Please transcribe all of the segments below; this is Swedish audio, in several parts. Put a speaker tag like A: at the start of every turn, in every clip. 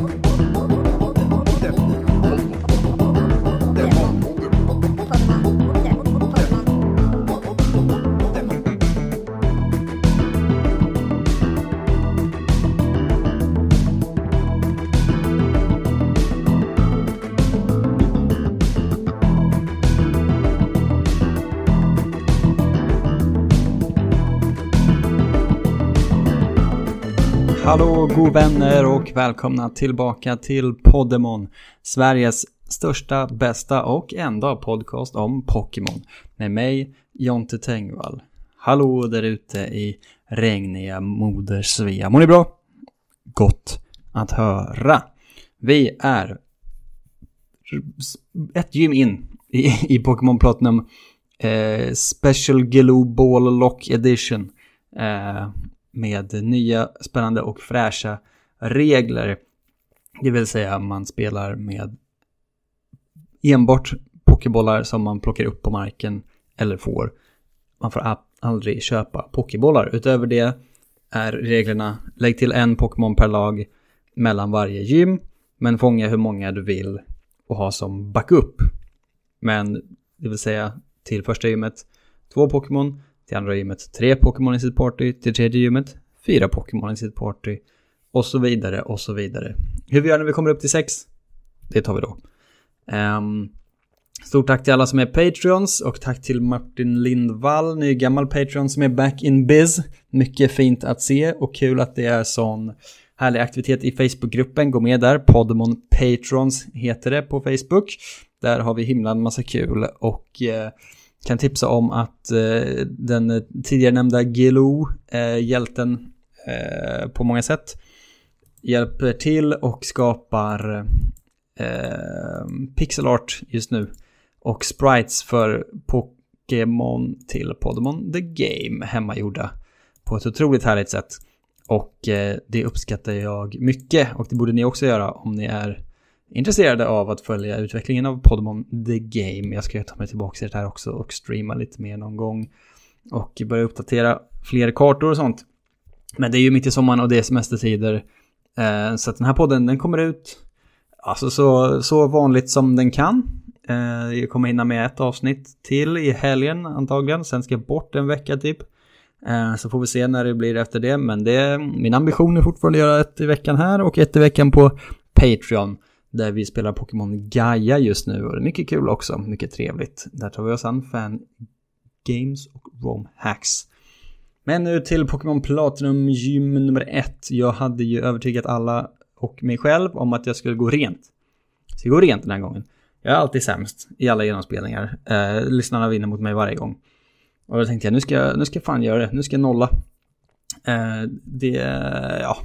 A: Hallå god vänner och välkomna tillbaka till Poddemon. Sveriges största, bästa och enda podcast om Pokémon. Med mig, Jonte Tengvall. Hallå där ute i regniga moder Svea. Mår ni bra? Gott att höra. Vi är ett gym in i, i Pokémon Platinum eh, Special Glue Ball Lock Edition. Eh, med nya spännande och fräscha regler. Det vill säga man spelar med enbart pokébollar som man plockar upp på marken eller får. Man får aldrig köpa pokébollar. Utöver det är reglerna lägg till en Pokémon per lag mellan varje gym men fånga hur många du vill och ha som backup. Men det vill säga till första gymmet två Pokémon till andra gymmet tre Pokémon i sitt party, till tredje gymmet fyra Pokémon i sitt party och så vidare och så vidare. Hur vi gör när vi kommer upp till sex, det tar vi då. Um, stort tack till alla som är Patreons och tack till Martin Lindvall, ny gammal Patreon som är back in biz. Mycket fint att se och kul att det är sån härlig aktivitet i Facebookgruppen. Gå med där, Podemon Patrons heter det på Facebook. Där har vi himla en massa kul och eh, kan tipsa om att eh, den eh, tidigare nämnda Gelo, eh, hjälten eh, på många sätt, hjälper till och skapar eh, pixel art just nu. Och sprites för Pokémon till Podemon The Game hemmagjorda på ett otroligt härligt sätt. Och eh, det uppskattar jag mycket och det borde ni också göra om ni är intresserade av att följa utvecklingen av Podmon The Game. Jag ska ta mig tillbaka till det här också och streama lite mer någon gång. Och börja uppdatera fler kartor och sånt. Men det är ju mitt i sommaren och det är semestertider. Eh, så att den här podden den kommer ut alltså så, så vanligt som den kan. Eh, jag kommer hinna med ett avsnitt till i helgen antagligen. Sen ska jag bort en vecka typ. Eh, så får vi se när det blir efter det. Men det, min ambition är fortfarande att göra ett i veckan här och ett i veckan på Patreon. Där vi spelar Pokémon Gaia just nu och det är mycket kul också, mycket trevligt. Där tar vi oss an fan games och rom hacks. Men nu till Pokémon Platinum gym nummer ett. Jag hade ju övertygat alla och mig själv om att jag skulle gå rent. Så jag går rent den här gången. Jag är alltid sämst i alla genomspelningar. Eh, lyssnarna vinner mot mig varje gång. Och då tänkte jag, nu ska jag, nu ska jag fan göra det. Nu ska jag nolla. Eh, det, ja,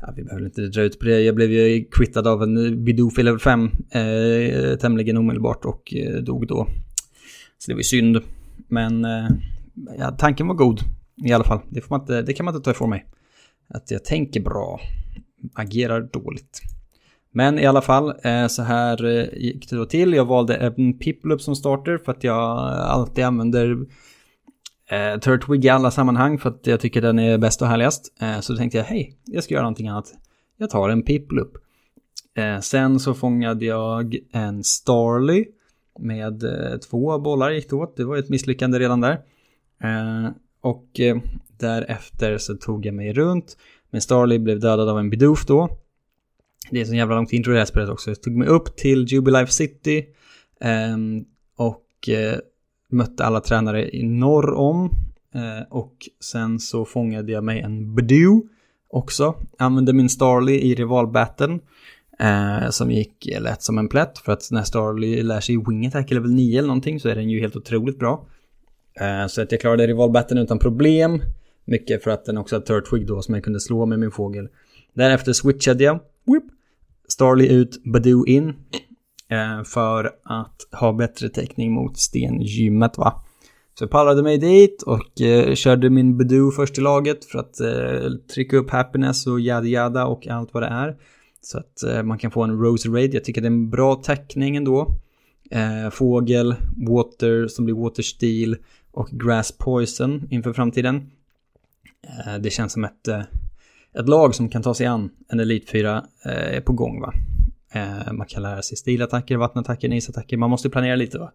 A: Ja, vi behöver inte dra ut på det. Jag blev ju quittad av en Bidoof i level 5 eh, tämligen omedelbart och eh, dog då. Så det var ju synd. Men eh, ja, tanken var god i alla fall. Det, får man inte, det kan man inte ta ifrån mig. Att jag tänker bra, agerar dåligt. Men i alla fall, eh, så här eh, gick det då till. Jag valde en Piplup som starter för att jag alltid använder eh, Turtwig i alla sammanhang för att jag tycker den är bäst och härligast. Eh, så då tänkte jag, hej, jag ska göra någonting annat. Jag tar en Piplup. Eh, sen så fångade jag en Starly med eh, två bollar gick det åt. Det var ett misslyckande redan där. Eh, och eh, därefter så tog jag mig runt. Men Starly blev dödad av en Bidoof då. Det är så jävla långt intro i det här spelet också. Jag tog mig upp till Jubilife City. Ehm, och eh, mötte alla tränare i norr om. Eh, och sen så fångade jag mig en Badoo också. Använde min Starly i rivalbatten. Eh, som gick eh, lätt som en plätt. För att när Starly lär sig Wing Attack level 9 eller någonting så är den ju helt otroligt bra. Eh, så att jag klarade rivalbatten utan problem. Mycket för att den också hade Turtwig då som jag kunde slå med min fågel. Därefter switchade jag. Whip. Starly ut, Badoo in. Eh, för att ha bättre täckning mot stengymmet va. Så jag pallrade mig dit och eh, körde min Badoo först i laget för att eh, trycka upp happiness och yada yada och allt vad det är. Så att eh, man kan få en Rose Raid. Jag tycker det är en bra täckning ändå. Eh, fågel, Water som blir Water Steel och Grass Poison inför framtiden. Eh, det känns som ett eh, ett lag som kan ta sig an en Elite 4 eh, är på gång va. Eh, man kan lära sig stilattacker, vattenattacker, isattacker. Man måste planera lite va.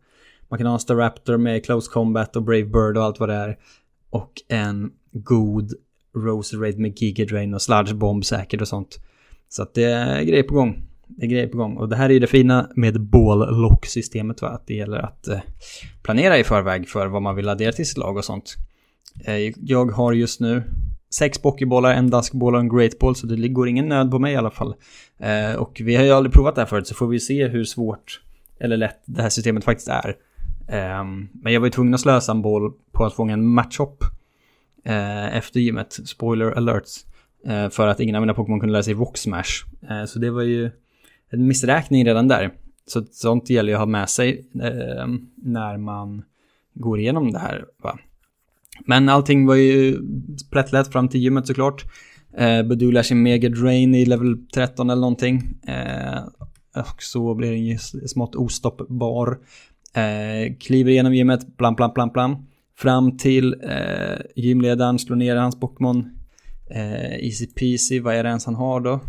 A: Man kan ha en Staraptor med Close Combat och Brave Bird och allt vad det är. Och en god Rose Raid med Giga Drain och Sludge Bomb säkert och sånt. Så att det är grejer på gång. Det är grejer på gång. Och det här är ju det fina med ball lock systemet va. Att det gäller att eh, planera i förväg för vad man vill addera till sitt lag och sånt. Eh, jag har just nu sex pokébollar, en daskboll och en great ball så det går ingen nöd på mig i alla fall. Eh, och vi har ju aldrig provat det här förut så får vi se hur svårt eller lätt det här systemet faktiskt är. Eh, men jag var ju tvungen att slösa en boll på att fånga en matchhop eh, efter gymmet, spoiler alerts, eh, för att ingen av mina Pokémon kunde lära sig Rock Smash. Eh, så det var ju en missräkning redan där. Så sånt gäller ju att ha med sig ehm, när man går igenom det här. Va? Men allting var ju plättlätt fram till gymmet såklart. Eh, Badoo lär sig Mega Drain i level 13 eller någonting. Eh, och så blir den ju smått ostoppbar. Eh, kliver igenom gymmet, blam, blam, blam, blam. Fram till eh, gymledaren, slår ner hans Pokémon. Eh, easy peasy, vad är det ens han har då?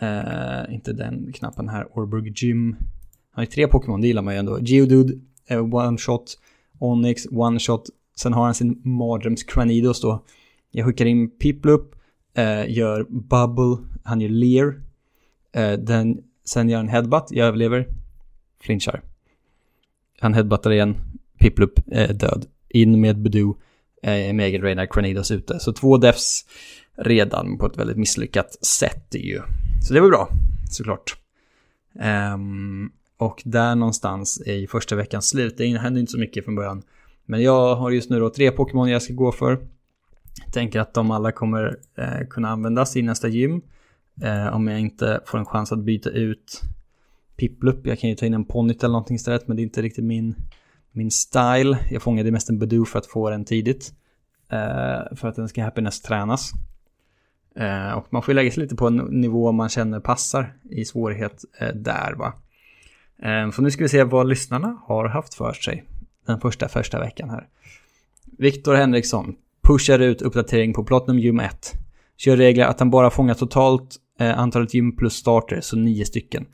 A: Eh, inte den knappen här, Orburg Gym. Han har ju tre Pokémon, det gillar man ju ändå. Geodude, eh, One Shot, Onyx, One Shot, Sen har han sin mardröms Cranidos då. Jag skickar in Piplup, eh, gör Bubble, han gör Lear. Eh, den, sen gör han Headbutt, jag överlever. Flinchar. Han headbuttar igen, Piplup eh, död. In med Badoo, eh, Megan Drainar Cranidos ute. Så två defs redan på ett väldigt misslyckat sätt ju. Så det var bra, såklart. Um, och där någonstans i första veckans slut, det hände inte så mycket från början. Men jag har just nu då tre Pokémon jag ska gå för. Tänker att de alla kommer eh, kunna användas i nästa gym. Eh, om jag inte får en chans att byta ut Piplup. Jag kan ju ta in en Ponyt eller någonting istället, men det är inte riktigt min, min style. Jag fångade mest en Badoo för att få den tidigt. Eh, för att den ska happiness tränas. Eh, och man får lägga sig lite på en nivå man känner passar i svårighet eh, där va. Eh, så nu ska vi se vad lyssnarna har haft för sig den första första veckan här. Viktor Henriksson pushar ut uppdatering på Platinum Gym 1. Kör regler att han bara fångar totalt eh, antalet gym plus starter, så nio stycken.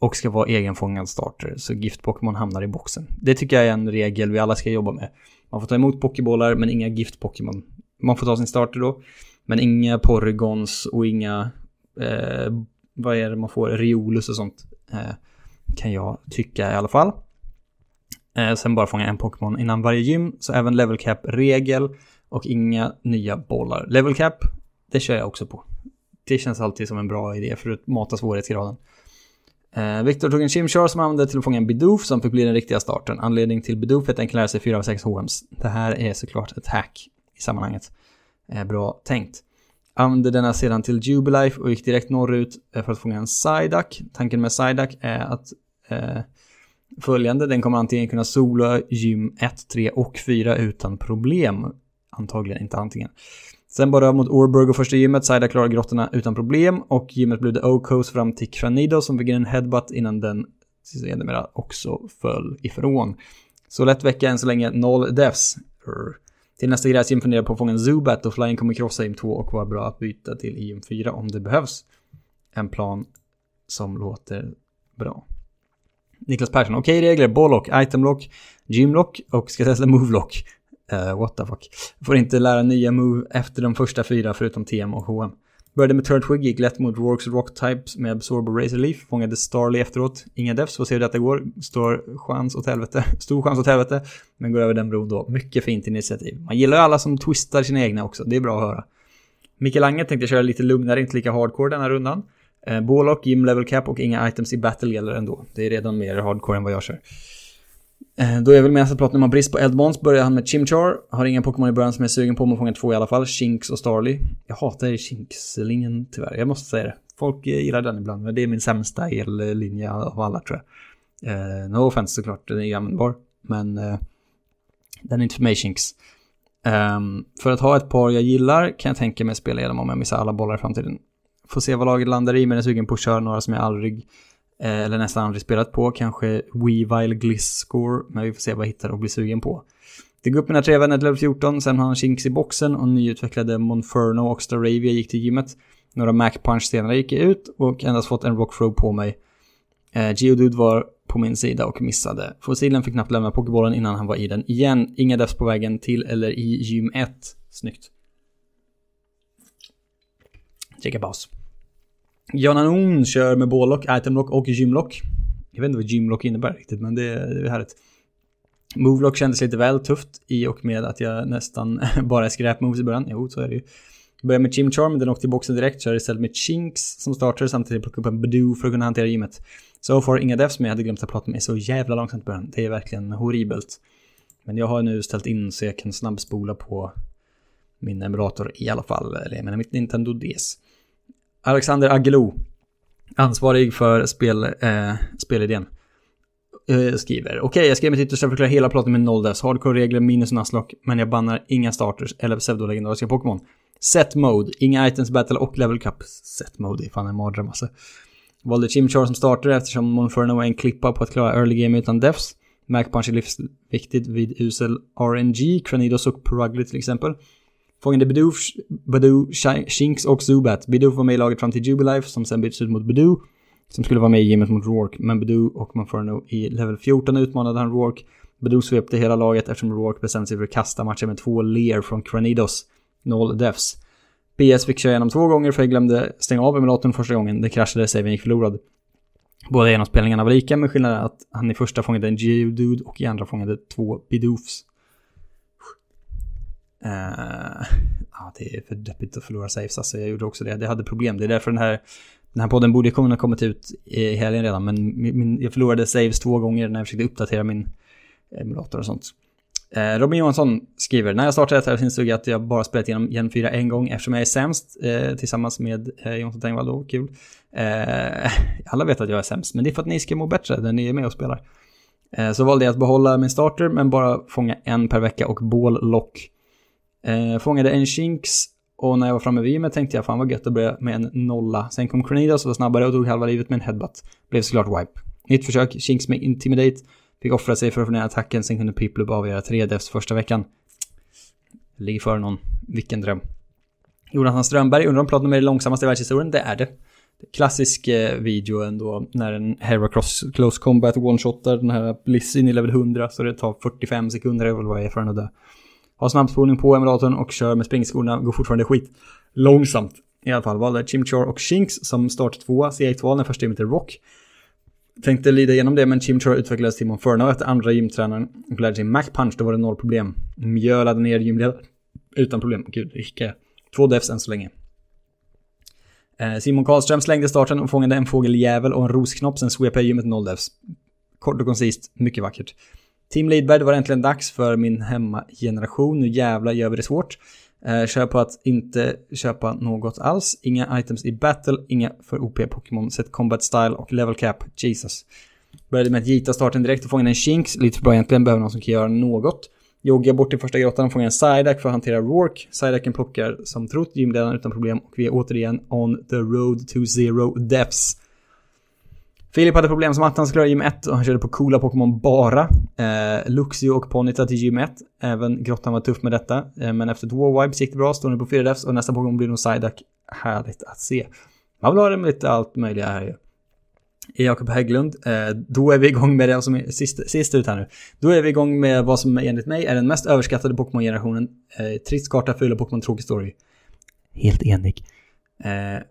A: Och ska vara egenfångad starter, så gift-Pokémon hamnar i boxen. Det tycker jag är en regel vi alla ska jobba med. Man får ta emot Pokébollar, men inga gift-Pokémon. Man får ta sin starter då, men inga Porygons och inga... Eh, vad är det man får? Riolus och sånt. Eh, kan jag tycka i alla fall. Eh, sen bara fånga en Pokémon innan varje gym, så även level cap-regel och inga nya bollar. Level cap, det kör jag också på. Det känns alltid som en bra idé för att mata svårighetsgraden. Eh, Viktor tog en Chimchar som använde till att fånga en Bidoof som fick bli den riktiga starten. Anledning till Bidoof är att den kan lära sig 4 av 6 HMs. Det här är såklart ett hack i sammanhanget. Eh, bra tänkt. Använde denna sedan till Jubilife och gick direkt norrut eh, för att fånga en Psyduck. Tanken med Psyduck är att eh, följande. Den kommer antingen kunna sola gym 1, 3 och 4 utan problem. Antagligen, inte antingen. Sen bara mot Orburg och första gymmet, Saida klarar grottorna utan problem och gymmet blev The O-Coast fram till Cranido som fick en headbutt innan den sedermera också föll ifrån. Så lätt vecka än så länge, noll deaths. Till nästa gräsgym funderar på att fånga en Zubat och Flying kommer krossa gym 2 och vara bra att byta till gym 4 om det behövs. En plan som låter bra. Niklas Persson, okej okay, regler, bollock, itemlock, gymlock och ska testa movelock. Uh, eh, what the fuck. Får inte lära nya move efter de första fyra förutom TM och HM. Började med Turtwig, gick lätt mot Rorks Rock Types med Absorb och Razor Leaf. Fångade Starly efteråt. Inga defs, får se hur detta går. Står chans åt helvete. Stor chans åt helvete. Men går över den bron då. Mycket fint initiativ. Man gillar ju alla som twistar sina egna också. Det är bra att höra. Mikael Lange tänkte köra lite lugnare, inte lika hardcore denna rundan. Eh, Bålock, gym level cap och inga items i battle gäller ändå. Det är redan mer hardcore än vad jag kör. Eh, då är väl med att prata om brist på Eldmons börjar han med Chimchar. Har inga Pokémon i början som är sugen på, men fånga två i alla fall. Shinx och Starly. Jag hatar Shinx-linjen tyvärr, jag måste säga det. Folk eh, gillar den ibland, men det är min sämsta ellinje av alla tror jag. Eh, no offense såklart, den är ju användbar. Men eh, den är inte för mig Shinx. Um, för att ha ett par jag gillar kan jag tänka mig att spela igenom om jag missar alla bollar i framtiden. Får se vad laget landar i, men är sugen på att köra några som jag aldrig, eh, eller nästan aldrig spelat på. Kanske Weavile Gliss men vi får se vad jag hittar och blir sugen på. Fick upp mina tre vänner till level 14, sen har han Chinks i boxen och nyutvecklade Monferno och Staravia gick till gymmet. Några Mac Punch senare gick jag ut och endast fått en Rock Throw på mig. Eh, Geodude var på min sida och missade. Fossilen fick knappt lämna Pokébollen innan han var i den igen. Inga defs på vägen till eller i gym 1. Snyggt. Checka paus. Jonanon kör med bålock, itemlock och gymlock. Jag vet inte vad gymlock innebär riktigt, men det, det är härligt. Movelock kändes lite väl tufft i och med att jag nästan bara är skräpmoves i början. Jo, så är det ju. Börjar med Chimcharm, den åkte i boxen direkt, kör istället med Chinks som startar samtidigt plockar upp en Badoo för att kunna hantera gymmet. Så far inga defs, men jag hade glömt att prata med så jävla långsamt i början. Det är verkligen horribelt. Men jag har nu ställt in så jag kan snabbspola på min emulator i alla fall, eller jag menar mitt Nintendo DS. Alexander Agelo, ansvarig för spel, eh, spelidén, eh, skriver. Okej, okay, jag skrev mitt yttersta för att förklara hela plotten med noll dess. hardcore-regler minus Nuzlocke, men jag bannar inga starters eller pseudolegendariska Pokémon. Set mode, inga items battle och level cup. Set mode är fan en mardröm alltså. Valde Chimchar som starter eftersom Monferno är en klippa på att klara early game utan defs. Mac Punch är livsviktigt vid usel RNG, Cranidos och Purugly till exempel. Fångade Bidoo, Badoo, Shinx och Zubat. Bidoo var med i laget fram till Jubilife som sen byttes ut mot Badoo. Som skulle vara med i gymmet mot Rourke, men Badoo och Monferno i level 14 utmanade han Rourke. Badoo svepte hela laget eftersom Rourke bestämde sig för att kasta matchen med två Lear från Cranidos. Noll deaths. BS fick köra igenom två gånger för jag glömde stänga av emulatorn första gången. Det kraschade, saven gick förlorad. Båda genomspelningarna var lika, med skillnaden att han i första fångade en Geodude och i andra fångade två Bidoofs. Uh, eh, ja, det är för deppigt att förlora saves, alltså jag gjorde också det. Det hade problem, det är därför den här, den här podden borde kunna kommit ut i helgen redan, men min, jag förlorade saves två gånger när jag försökte uppdatera min emulator och sånt. Eh, Robin Johansson skriver, när jag startade detta insåg att jag bara spelat igenom Gen 4 en gång eftersom jag är sämst eh, tillsammans med eh, Jonsson Tengvall då, kul. Eh, alla vet att jag är sämst, men det är för att ni ska må bättre när ni är med och spelar. Eh, så valde jag att behålla min starter men bara fånga en per vecka och bållock. Eh, fångade en Shinx och när jag var framme vid gymmet tänkte jag fan vad gött att börja med en nolla. Sen kom Cornelius och var snabbare och tog halva livet med en headbutt. Blev såklart wipe. Nytt försök, Shinx med Intimidate. Fick offra sig för att få ner attacken, sen kunde Piplup avgöra 3 defs första veckan. Ligger för någon. Vilken dröm. Jonathan Strömberg undrar om Platinum är det långsammaste i världshistorien. Det är det. Klassisk eh, video ändå när en Heracross Close Combat one-shotar den här Bliss in i level 100 så det tar 45 sekunder eller vad det är för den att dö. Har snabbspolning på emulatorn och kör med springskorna, går fortfarande skit långsamt. I alla fall valde Chimchar och Shinx som start tvåa CX-valen första gymmet i Rock. Tänkte lida igenom det, men Chimchar utvecklades till Monferno efter andra gymtränaren och lärde sig Mac Punch, då var det noll problem. Mjölade ner gymledaren utan problem. Gud, icke. Eh, två defs än så länge. Eh, Simon Karlström slängde starten och fångade en fågeljävel och en rosknopp, sen svepade jag gymmet noll defs. Kort och koncist, mycket vackert. Team Lidberg, det var äntligen dags för min hemmageneration. Nu jävlar gör vi det svårt. Eh, kör på att inte köpa något alls. Inga items i battle, inga för OP Pokémon, set combat style och level cap. Jesus. Började med att gita starten direkt och fångade en Shinx. Lite för bra egentligen, behöver någon som kan göra något. Joggar bort till första grottan och fångar en Psyduck för att hantera Rourke. Psyducken plockar som trott gymledaren utan problem och vi är återigen on the road to zero deaths. Filip hade problem som att han skulle klara gym 1 och han körde på coola Pokémon bara. Eh, Luxio och Ponyta till gym 1. Även Grottan var tuff med detta. Eh, men efter två wipes gick det bra, står nu på 4 defs och nästa Pokémon blir nog Psyduck. Härligt att se. Man vill ha det med lite allt möjligt här ju. Jakob Hägglund, eh, då är vi igång med det som är sist, sist ut här nu. Då är vi igång med vad som enligt mig är den mest överskattade Pokémon-generationen. Eh, trist karta, fula Pokémon, tråkig story. Helt enig. Eh,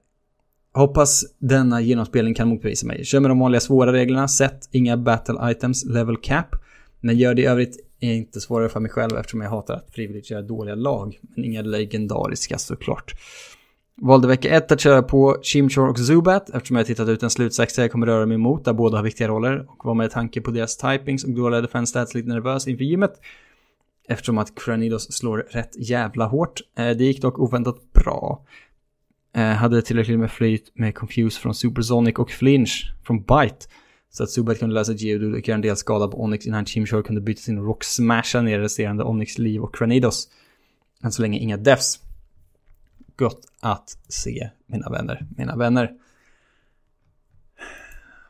A: Hoppas denna genomspelning kan motbevisa mig. Kör med de vanliga svåra reglerna, sätt inga battle items, level cap. Men gör det i övrigt är inte svårare för mig själv eftersom jag hatar att frivilligt göra dåliga lag. Men inga legendariska såklart. Valde vecka 1 att köra på Chimchar och Zubat eftersom jag tittat ut en slutsexa jag kommer röra mig mot där båda har viktiga roller och var med tanke på deras typings och dåliga defense stats lite nervös inför gymmet. Eftersom att Cranidos slår rätt jävla hårt. Eh, det gick dock oväntat bra. Eh, hade tillräckligt med flyt med Confuse från Supersonic och Flinch från Bite. Så att Zubat kunde lösa Geodude och göra en del skada på Onyx innan Chimchar kunde byta sin Rock Smasha ner resterande Onyx liv och Cranidos. Än så länge inga defs. Gott att se, mina vänner, mina vänner.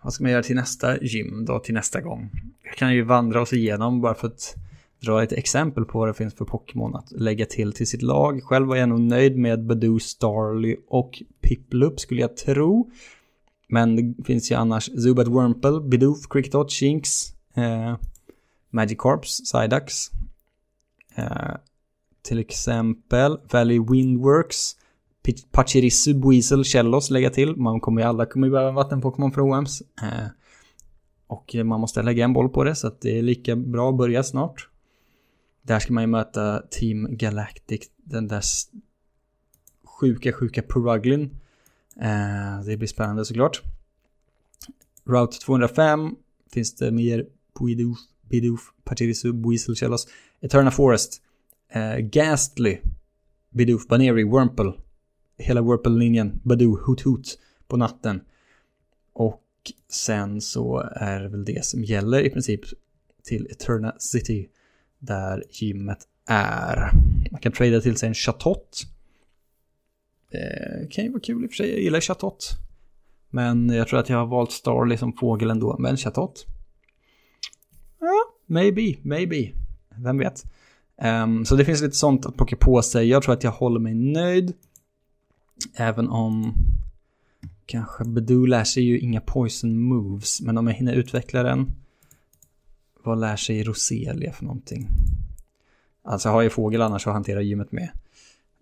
A: Vad ska man göra till nästa gym då, till nästa gång? Jag kan ju vandra oss igenom bara för att dra ett exempel på vad det finns för Pokémon att lägga till till sitt lag. Själv var jag nog nöjd med Badoo, Starly och Piplup skulle jag tro. Men det finns ju annars Zubat Wurmple, Bidoof, Cricketot, Shinx, eh, Magikarps, Psyducks. Eh, till exempel Valley Windworks, Pachirisu, Buizel, Shellos lägga till. Man kommer ju alla kommer ju behöva en Pokémon för OMs. Eh, och man måste lägga en boll på det så att det är lika bra att börja snart. Där ska man ju möta Team Galactic, den där sjuka, sjuka Puruglin. Eh, det blir spännande såklart. Route 205 finns det mer Bidoof, Bidoof Patirisu, Buizel, Chellos. Eterna Forest. Eh, Ghastly. Bidoof, Baneri, Wurmple. Hela Wurmple-linjen. Badoo, Hoot Hoot på natten. Och sen så är det väl det som gäller i princip till Eterna City. Där gymmet är. Man kan trada till sig en chatott. Det eh, kan ju vara kul i och för sig, jag gillar chatott. Men jag tror att jag har valt Starly som fågel ändå, men chatott. Ja, maybe, maybe. Vem vet. Um, så det finns lite sånt att plocka på sig. Jag tror att jag håller mig nöjd. Även om kanske Badoo lär sig ju inga poison moves. Men om jag hinner utveckla den. Vad lär sig Roselia för någonting? Alltså har ju fågel annars att hantera gymmet med.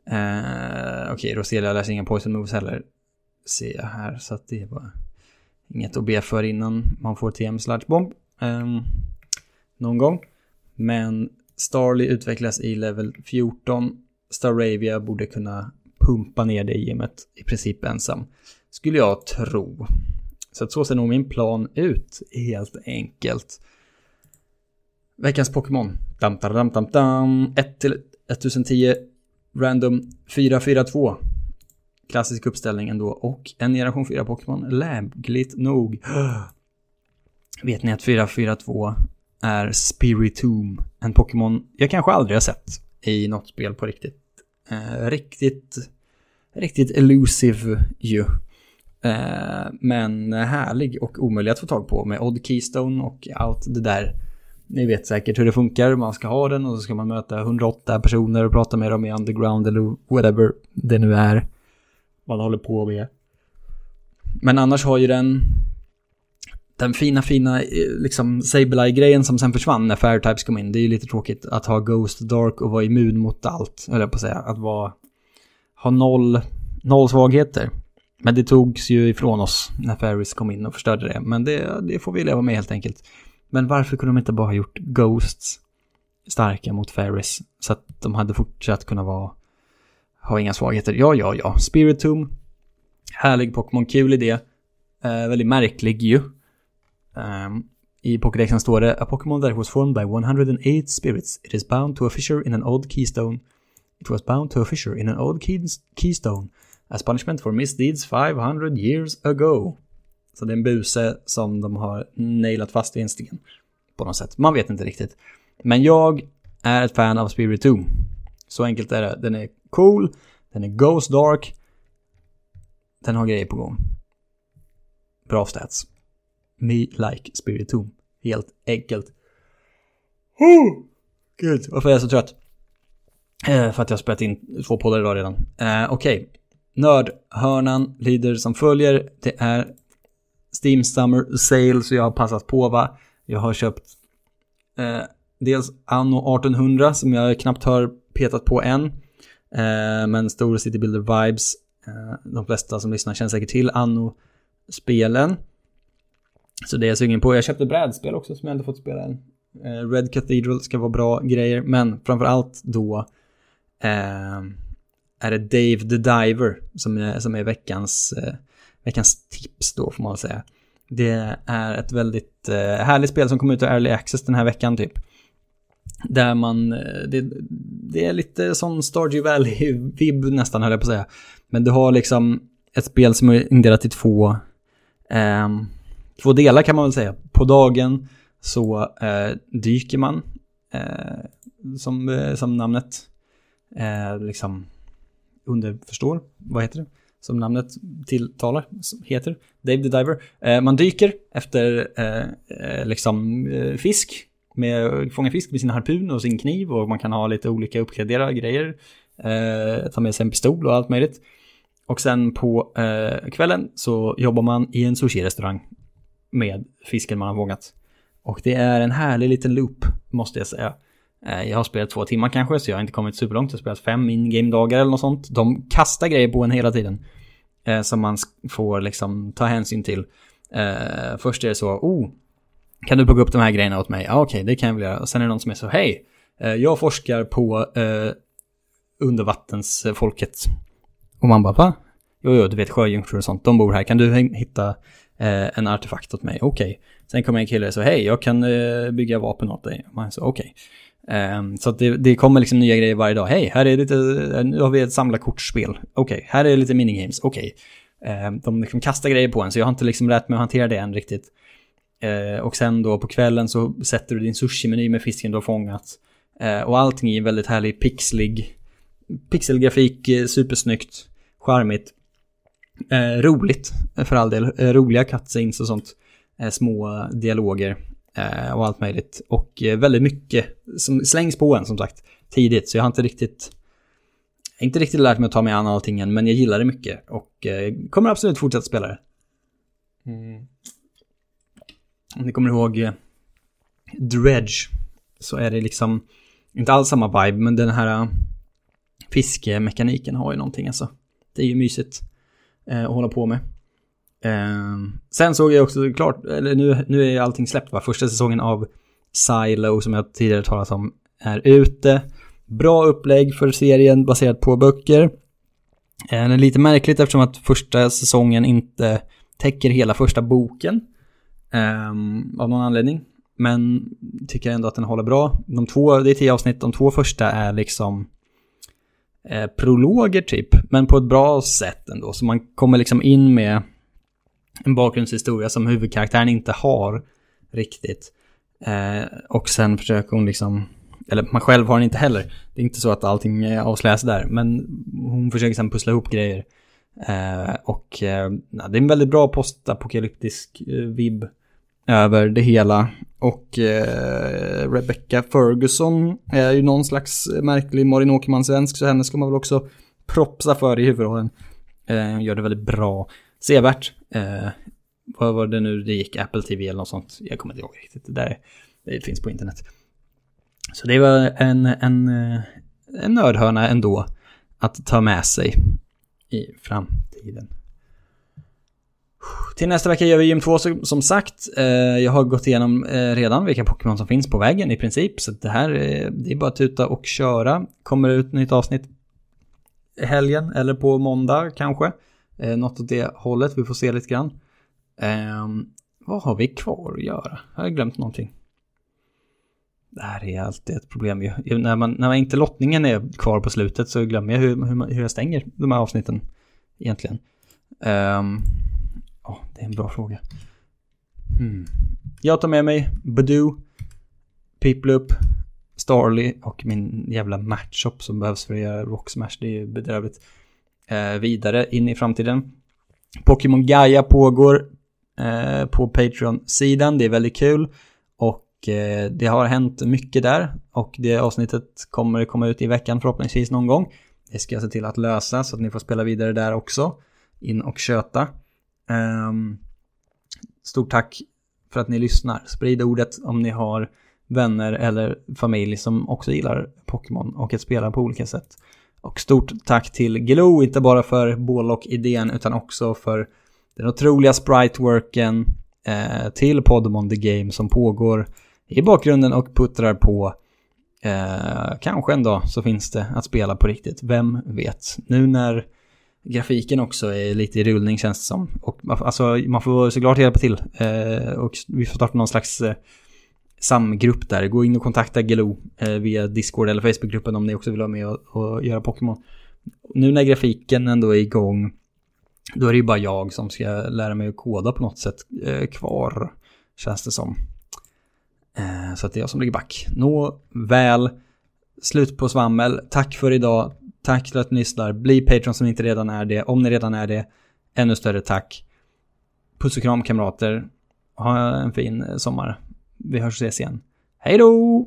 A: Eh, Okej, okay, Roselia lär sig inga poison moves heller. Ser jag här, så att det var inget att be för innan man får TM Sludge Bomb. Eh, någon gång. Men Starly utvecklas i level 14. Staravia borde kunna pumpa ner det gymmet i princip ensam. Skulle jag tro. Så att så ser nog min plan ut, helt enkelt. Veckans Pokémon. Dam, dam, dam, dam, 1 till 1010. Random 442. Klassisk uppställning ändå. Och en generation 4 Pokémon. Lämpligt nog. Vet ni att 442 är Spiritomb. En Pokémon jag kanske aldrig har sett i något spel på riktigt. Eh, riktigt, riktigt elusive ju. Eh, men härlig och omöjlig att få tag på med Odd Keystone och allt det där. Ni vet säkert hur det funkar, man ska ha den och så ska man möta 108 personer och prata med dem i underground eller whatever det nu är man håller på med. Men annars har ju den den fina, fina eh, liksom Sableye-grejen som sen försvann när Fairtypes kom in. Det är ju lite tråkigt att ha Ghost Dark och vara immun mot allt, höll jag på att säga. Att vara, ha noll, noll svagheter. Men det togs ju ifrån oss när Ferris kom in och förstörde det. Men det, det får vi leva med helt enkelt. Men varför kunde de inte bara ha gjort Ghosts starka mot Ferris? Så att de hade fortsatt kunna vara, ha inga svagheter. Ja, ja, ja. Spiritomb. Härlig Pokémon, kul idé. Eh, väldigt märklig ju. Um, I Pokédexen står det A Pokémon that was formed by 108 spirits. It is bound to a fissure in an old keystone. It was bound to a fissure in an old keystone as punishment for misdeeds 500 years ago. Så det är en buse som de har nailat fast i instingen. På något sätt. Man vet inte riktigt. Men jag är ett fan av Spirit 2. Så enkelt är det. Den är cool. Den är Ghost Dark. Den har grejer på gång. Bra stats. Me like Spirit Tomb. Helt enkelt. Oh, Gud, varför är jag så trött? Eh, för att jag har spelat in två poddar idag redan. Eh, Okej. Okay. Nördhörnan lyder som följer. Det är Steam Summer Sale, så jag har passat på va. Jag har köpt eh, dels Anno 1800 som jag knappt har petat på än. Eh, men Stor City Builder Vibes. Eh, de flesta som lyssnar känner säkert till Anno-spelen. Så det är jag sugen på. Jag köpte brädspel också som jag inte fått spela än. Eh, Red Cathedral ska vara bra grejer, men framförallt då eh, är det Dave the Diver som är, som är veckans, eh, veckans tips då får man säga. Det är ett väldigt eh, härligt spel som kom ut i Early Access den här veckan typ. Där man, eh, det, det är lite som Stardew Valley-vibb nästan höll jag på att säga. Men du har liksom ett spel som är indelat i två eh, två delar kan man väl säga. På dagen så eh, dyker man, eh, som, eh, som namnet eh, liksom underförstår. Vad heter det? Som namnet tilltalar, heter. Dave the Diver. Eh, man dyker efter eh, eh liksom eh, fisk med fånga fisk med sin harpun och sin kniv och man kan ha lite olika uppgraderade grejer. Eh, ta med sig en pistol och allt möjligt. Och sen på eh, kvällen så jobbar man i en sushi-restaurang med fisken man har fångat. Och det är en härlig liten loop, måste jag säga. Eh, jag har spelat två timmar kanske, så jag har inte kommit superlångt. Jag har spelat fem in-game-dagar eller något sånt. De kastar grejer på en hela tiden. Eh, som man får liksom ta hänsyn till. Eh, först är det så, oh, kan du plocka upp de här grejerna åt mig? Ja, okej, okay, det kan jag väl göra. Och sen är det någon som är så, hej, eh, jag forskar på eh, undervattensfolket. Och man bara, va? Jo, jo, du vet sjöjungfrur och sånt, de bor här. Kan du hitta eh, en artefakt åt mig? Okej. Okay. Sen kommer en kille och säger, hej, jag kan eh, bygga vapen åt dig. Man så, okej. Okay. Um, så att det, det, kommer liksom nya grejer varje dag. Hej, här är lite, nu har vi ett samlarkortspel. Okej, okay. här är lite minigames. Okej. Okay. Um, de liksom kastar grejer på en, så jag har inte liksom lärt mig att hantera det än riktigt. Uh, och sen då på kvällen så sätter du din sushi-meny med fisken du har fångat. Uh, och allting är väldigt härlig, pixlig pixelgrafik, eh, supersnyggt, charmigt. Roligt, för all del. Roliga cutscenes och sånt. Små dialoger och allt möjligt. Och eh, väldigt mycket som slängs på en som sagt tidigt. Så jag har inte riktigt inte riktigt lärt mig att ta mig an allting än, men jag gillar det mycket. Och kommer absolut fortsätta spela det. Mm. Om ni kommer ihåg Dredge så är det liksom inte alls samma vibe, men den här fiskemekaniken har ju någonting alltså. Det är ju mysigt eh, att hålla på med. Eh, sen såg jag också klart, eller nu, nu är allting släppt va, första säsongen av Silo som jag tidigare talat om är ute. Bra upplägg för serien baserat på böcker. Eh, det är lite märkligt eftersom att första säsongen inte täcker hela första boken. Eh, av någon anledning. Men tycker ändå att den håller bra. De två, det är tio avsnitt, de två första är liksom eh, prologer typ, men på ett bra sätt ändå. Så man kommer liksom in med en bakgrundshistoria som huvudkaraktären inte har riktigt. Eh, och sen försöker hon liksom, eller man själv har den inte heller. Det är inte så att allting avslöjas där, men hon försöker sen pussla ihop grejer. Eh, och eh, det är en väldigt bra postapokalyptisk eh, vibb över det hela. Och eh, Rebecca Ferguson är ju någon slags märklig Marin Åkerman-svensk, så henne ska man väl också propsa för i huvudrollen. Eh, gör det väldigt bra. Sevärt. Eh, vad var det nu det gick? Apple TV eller något sånt? Jag kommer inte ihåg riktigt. Det, där, det finns på internet. Så det var en, en, eh, en nördhörna ändå att ta med sig i framtiden. Till nästa vecka gör vi gym 2 som sagt. Eh, jag har gått igenom eh, redan vilka Pokémon som finns på vägen i princip. Så det här eh, det är bara att tuta och köra. Kommer det ut nytt avsnitt helgen eller på måndag kanske. Eh, något åt det hållet, vi får se lite grann. Eh, vad har vi kvar att göra? Jag har glömt någonting. Det här är alltid ett problem. När, man, när man inte lottningen är kvar på slutet så glömmer jag hur, hur, hur jag stänger de här avsnitten egentligen. Um, Oh, det är en bra fråga. Hmm. Jag tar med mig Badoo, Piplup, Starly och min jävla matchup som behövs för att göra Rock Smash. Det är ju bedrövligt. Eh, vidare in i framtiden. Pokémon Gaia pågår eh, på Patreon-sidan. Det är väldigt kul. Och eh, det har hänt mycket där. Och det avsnittet kommer komma ut i veckan förhoppningsvis någon gång. Det ska jag se till att lösa så att ni får spela vidare där också. In och köta. Ehm, stort tack för att ni lyssnar. Sprid ordet om ni har vänner eller familj som också gillar Pokémon och att spela på olika sätt. Och stort tack till Glow, inte bara för Bålock-idén utan också för den otroliga spriteworken eh, till Podmon The Game som pågår i bakgrunden och puttrar på. Eh, kanske en dag så finns det att spela på riktigt, vem vet. Nu när grafiken också är lite i rullning känns det som. Och alltså, man får såklart hjälpa till. Eh, och vi får starta någon slags eh, samgrupp där. Gå in och kontakta Gelo eh, via Discord eller Facebookgruppen om ni också vill vara med och, och göra Pokémon. Nu när grafiken ändå är igång, då är det ju bara jag som ska lära mig att koda på något sätt eh, kvar, känns det som. Eh, så att det är jag som ligger back. Nå väl, slut på svammel. Tack för idag. Tack för att ni lyssnar. Bli Patreon som inte redan är det. Om ni redan är det, ännu större tack. Puss och kram kamrater. Ha en fin sommar. Vi hörs och ses igen. Hej då!